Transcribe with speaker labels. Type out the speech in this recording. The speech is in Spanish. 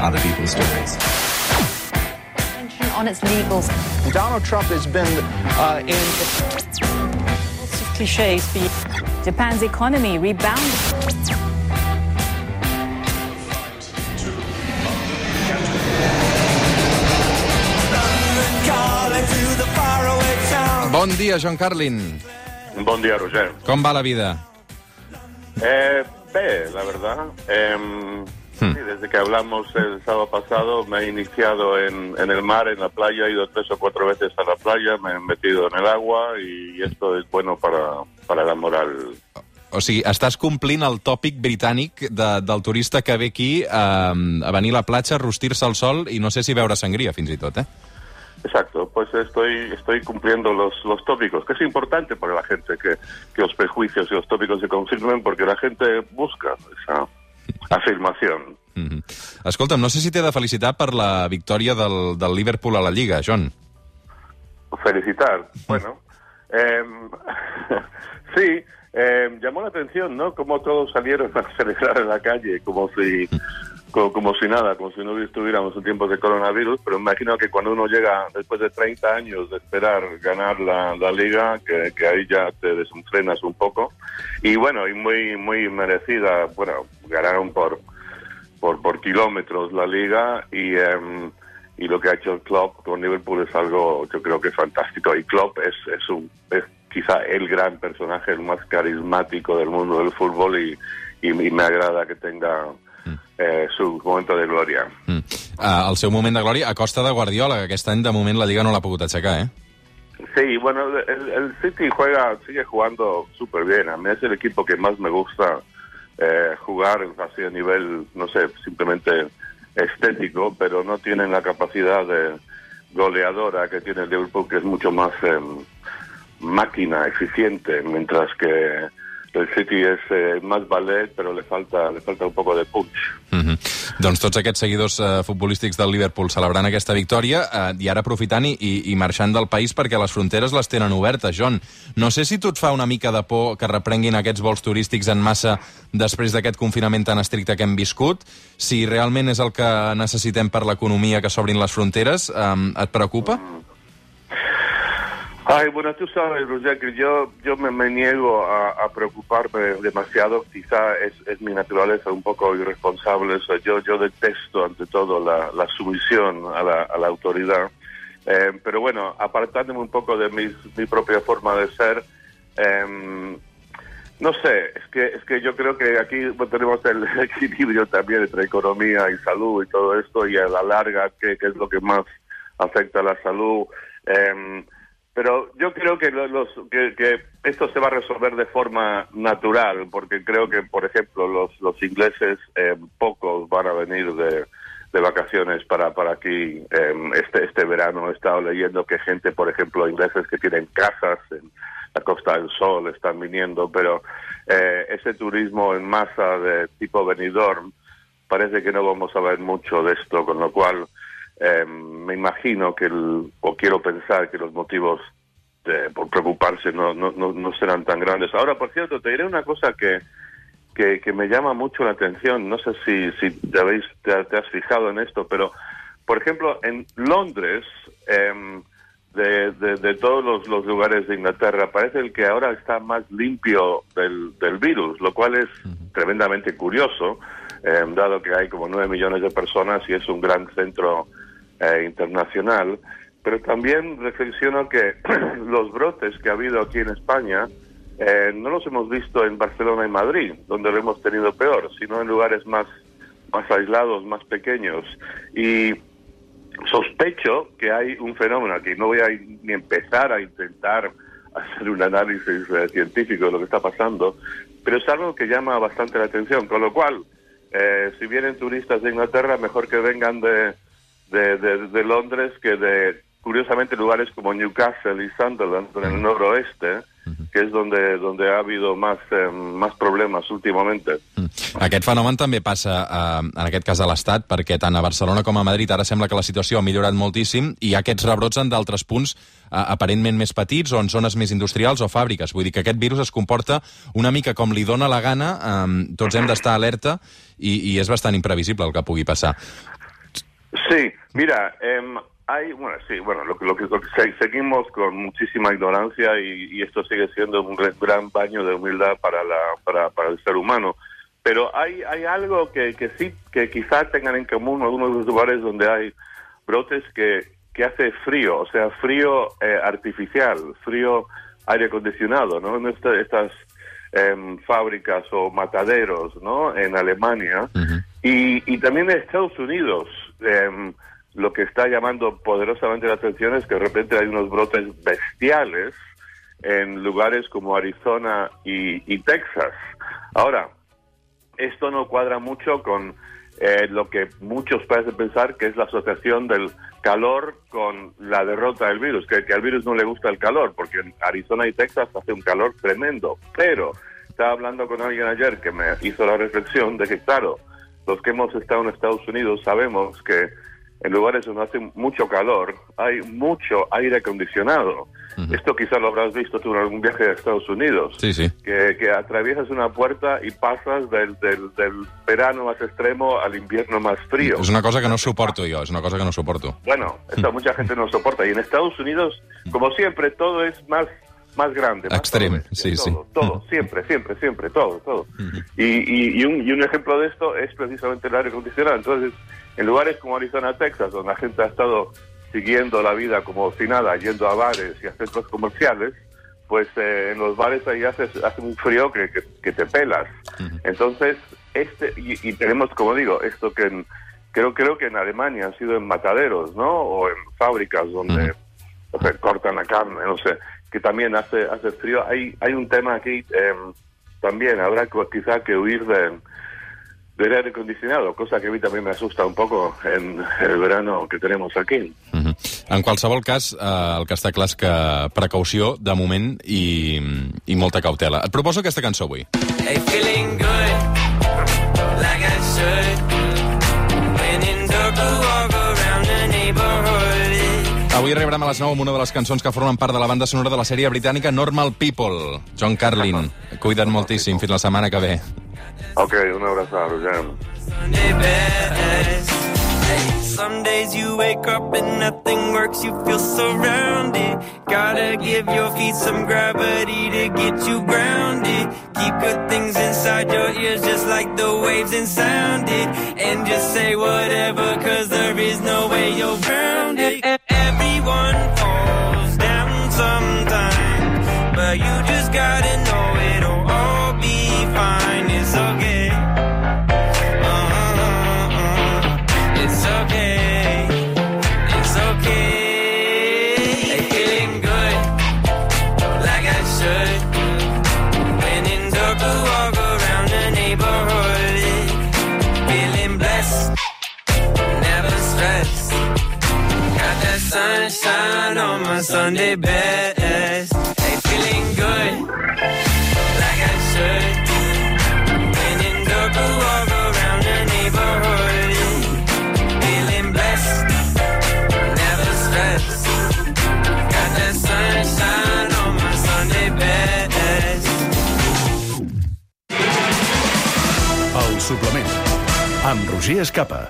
Speaker 1: other people's stories.
Speaker 2: on its legals.
Speaker 3: Donald Trump has been uh, in.
Speaker 2: Lots of cliches. but Japan's economy rebounded.
Speaker 4: Bon dia, John Carlin.
Speaker 5: Bon dia, Roger.
Speaker 4: Com va la vida?
Speaker 5: Eh, bé, la verdad. Em, sí, desde que hablamos el sábado pasado me he iniciado en, en el mar, en la playa, he ido tres o cuatro veces a la playa, me he metido en el agua y esto es bueno para, para la moral.
Speaker 4: O sigui, estàs complint el tòpic britànic de, del turista que ve aquí a, a venir a la platja, a rostir-se al sol i no sé si veure sangria, fins i tot, eh?
Speaker 5: Exacto, pues estoy, estoy cumpliendo los, los tópicos, que es importante para la gente que, que los prejuicios y los tópicos se confirmen porque la gente busca esa afirmación.
Speaker 4: Mm -hmm. Escolta'm, no sé si t'he de felicitar per la victòria del, del Liverpool a la Lliga, John.
Speaker 5: Felicitar. Bueno, em, sí, em, llamó la atención, ¿no? Como todos salieron a celebrar en la calle, como si, como, si nada, como si no estuviéramos en tiempos de coronavirus, pero imagino que cuando uno llega después de 30 años de esperar ganar la, la liga, que, que ahí ya te desenfrenas un poco. Y bueno, y muy, muy merecida, bueno, ganaron por, por, por kilómetros la liga y... em, y lo que ha hecho el club con Liverpool es algo yo creo que es fantástico y Klopp es, es, un, es quizá el gran personaje, el más carismático del mundo del fútbol y, y me agrada que tenga eh, su momento de gloria.
Speaker 4: Mm. Uh, el seu moment de glòria a costa de Guardiola, que aquest any de moment la Lliga no l'ha pogut aixecar, eh?
Speaker 5: Sí, bueno, el, el City juega, sigue jugando súper bien. A mí es el equipo que más me gusta eh, jugar así a nivel, no sé, simplemente estético, pero no tienen la capacidad de goleadora que tiene el Liverpool, que es mucho más eh, máquina, eficiente, mientras que el City es eh, más ballet, pero le falta, le falta un poco de punch.
Speaker 4: Mm -hmm. Doncs tots aquests seguidors uh, futbolístics del Liverpool celebrant aquesta victòria uh, i ara aprofitant i, i, i marxant del país perquè les fronteres les tenen obertes. John, no sé si tu et fa una mica de por que reprenguin aquests vols turístics en massa després d'aquest confinament tan estricte que hem viscut, si realment és el que necessitem per l'economia que s'obrin les fronteres, um, et preocupa?
Speaker 5: Ay, bueno, tú sabes, Roger, que yo, yo me, me niego a, a preocuparme demasiado. Quizá es, es mi naturaleza un poco irresponsable. O sea, yo, yo detesto ante todo la, la sumisión a la, a la autoridad. Eh, pero bueno, apartándome un poco de mis, mi propia forma de ser, eh, no sé, es que, es que yo creo que aquí tenemos el equilibrio también entre economía y salud y todo esto, y a la larga, que, que es lo que más afecta a la salud. Eh, pero yo creo que, los, que, esto se va a resolver de forma natural, porque creo que, por ejemplo, los, los ingleses eh, pocos van a venir de, de vacaciones para, para aquí eh, este, este verano. He estado leyendo que gente, por ejemplo, ingleses que tienen casas en la Costa del Sol están viniendo, pero eh, ese turismo en masa de tipo venidor parece que no vamos a ver mucho de esto, con lo cual eh, me imagino que, el, o quiero pensar que los motivos de, por preocuparse no, no, no, no, serán tan grandes. Ahora, por cierto, te diré una cosa que, que, que me llama mucho la atención. No sé si, si te, habéis, te, te, has fijado en esto, pero, por ejemplo, en Londres, eh, de, de, de, todos los, los, lugares de Inglaterra, parece el que ahora está más limpio del, del virus, lo cual es tremendamente curioso, eh, dado que hay como nueve millones de personas y es un gran centro eh, internacional, pero también reflexiono que los brotes que ha habido aquí en España eh, no los hemos visto en Barcelona y Madrid, donde lo hemos tenido peor, sino en lugares más, más aislados, más pequeños. Y sospecho que hay un fenómeno que no voy a ni empezar a intentar hacer un análisis eh, científico de lo que está pasando, pero es algo que llama bastante la atención, con lo cual, eh, si vienen turistas de Inglaterra, mejor que vengan de, de, de, de, Londres que de, curiosamente, lugares como Newcastle y Sunderland, en el noroeste, que és donde, donde ha habido más, eh, más problemes últimamente.
Speaker 4: Mm. Aquest fenomen també passa, eh, en aquest cas, a l'Estat, perquè tant a Barcelona com a Madrid ara sembla que la situació ha millorat moltíssim i hi ha aquests rebrots en d'altres punts eh, aparentment més petits o en zones més industrials o fàbriques. Vull dir que aquest virus es comporta una mica com li dóna la gana, eh, tots hem d'estar alerta i, i és bastant imprevisible el que pugui passar.
Speaker 5: Sí, mira, em, hay, bueno, sí, bueno, lo, que- lo que, lo que se- seguimos con muchísima ignorancia y, y esto sigue siendo un gran, baño de humildad para, la, para, para el ser humano. Pero hay, hay algo que, que sí, que quizás tengan en común algunos de los lugares donde hay brotes que, que hace frío, o sea, frío eh, artificial, frío aire acondicionado, ¿no? En esta- estas em, fábricas o mataderos, ¿no? En Alemania y, y también en Estados Unidos. Em, lo que está llamando poderosamente la atención es que de repente hay unos brotes bestiales en lugares como Arizona y, y Texas. Ahora, esto no cuadra mucho con eh, lo que muchos parecen pensar que es la asociación del calor con la derrota del virus, que, que al virus no le gusta el calor, porque en Arizona y Texas hace un calor tremendo. Pero estaba hablando con alguien ayer que me hizo la reflexión de que, claro, los que hemos estado en Estados Unidos sabemos que en lugares donde hace mucho calor hay mucho aire acondicionado. Esto quizás lo habrás visto tú en algún viaje a Estados Unidos
Speaker 4: Sí, sí.
Speaker 5: que, que atraviesas una puerta y pasas del, del, del verano más extremo al invierno más frío.
Speaker 4: És una cosa que no suporto jo, és una cosa que no suporto.
Speaker 5: Bueno, esto mucha gente no soporta. Y en Estados Unidos, como siempre, todo es más más grande. Más
Speaker 4: Extremo,
Speaker 5: todo,
Speaker 4: sí,
Speaker 5: todo,
Speaker 4: sí.
Speaker 5: Todo, siempre, siempre, siempre, todo, todo. y, y, y un, y un ejemplo de esto es precisamente el aire acondicionado. Entonces, en lugares como Arizona, Texas, donde la gente ha estado siguiendo la vida como si nada, yendo a bares y a centros comerciales, pues eh, en los bares ahí hace, hace un frío que, que, que te pelas. Entonces, este y, y tenemos, como digo, esto que en- creo creo que en Alemania han sido en mataderos, ¿no? O en fábricas donde o sea, cortan la carne, no sé, que también hace hace frío. Hay hay un tema aquí em, también habrá quizá que huir de del aire acondicionado, cosa que a mí también me asusta un poco en el verano que tenemos aquí.
Speaker 4: Mhm. En qualsevol cas, eh, el que està clar és que precaució, de moment, i, i molta cautela. Et proposo aquesta cançó avui.
Speaker 1: Hey, feeling good, like I should.
Speaker 4: Avui arribarem a les 9 amb una de les cançons que formen part de la banda sonora de la sèrie britànica Normal People. John Carlin. Cuida't moltíssim. Fins la setmana que ve.
Speaker 5: Ok, un abrazo, ya.
Speaker 1: Sunday best. Hey, some days you wake up and nothing works, you feel surrounded. Gotta give your feet some gravity to get you grounded. Keep good things inside your ears, just like the waves and sound it. And just say whatever, cause there is no way you're grounded. Everyone falls down sometime, but you on my Sunday best. Hey, feeling good, like I should. When in I walk around the neighborhood, feeling blessed, never stressed. Got that sunshine on my Sunday best.
Speaker 6: El suplement amb Roger Escapa.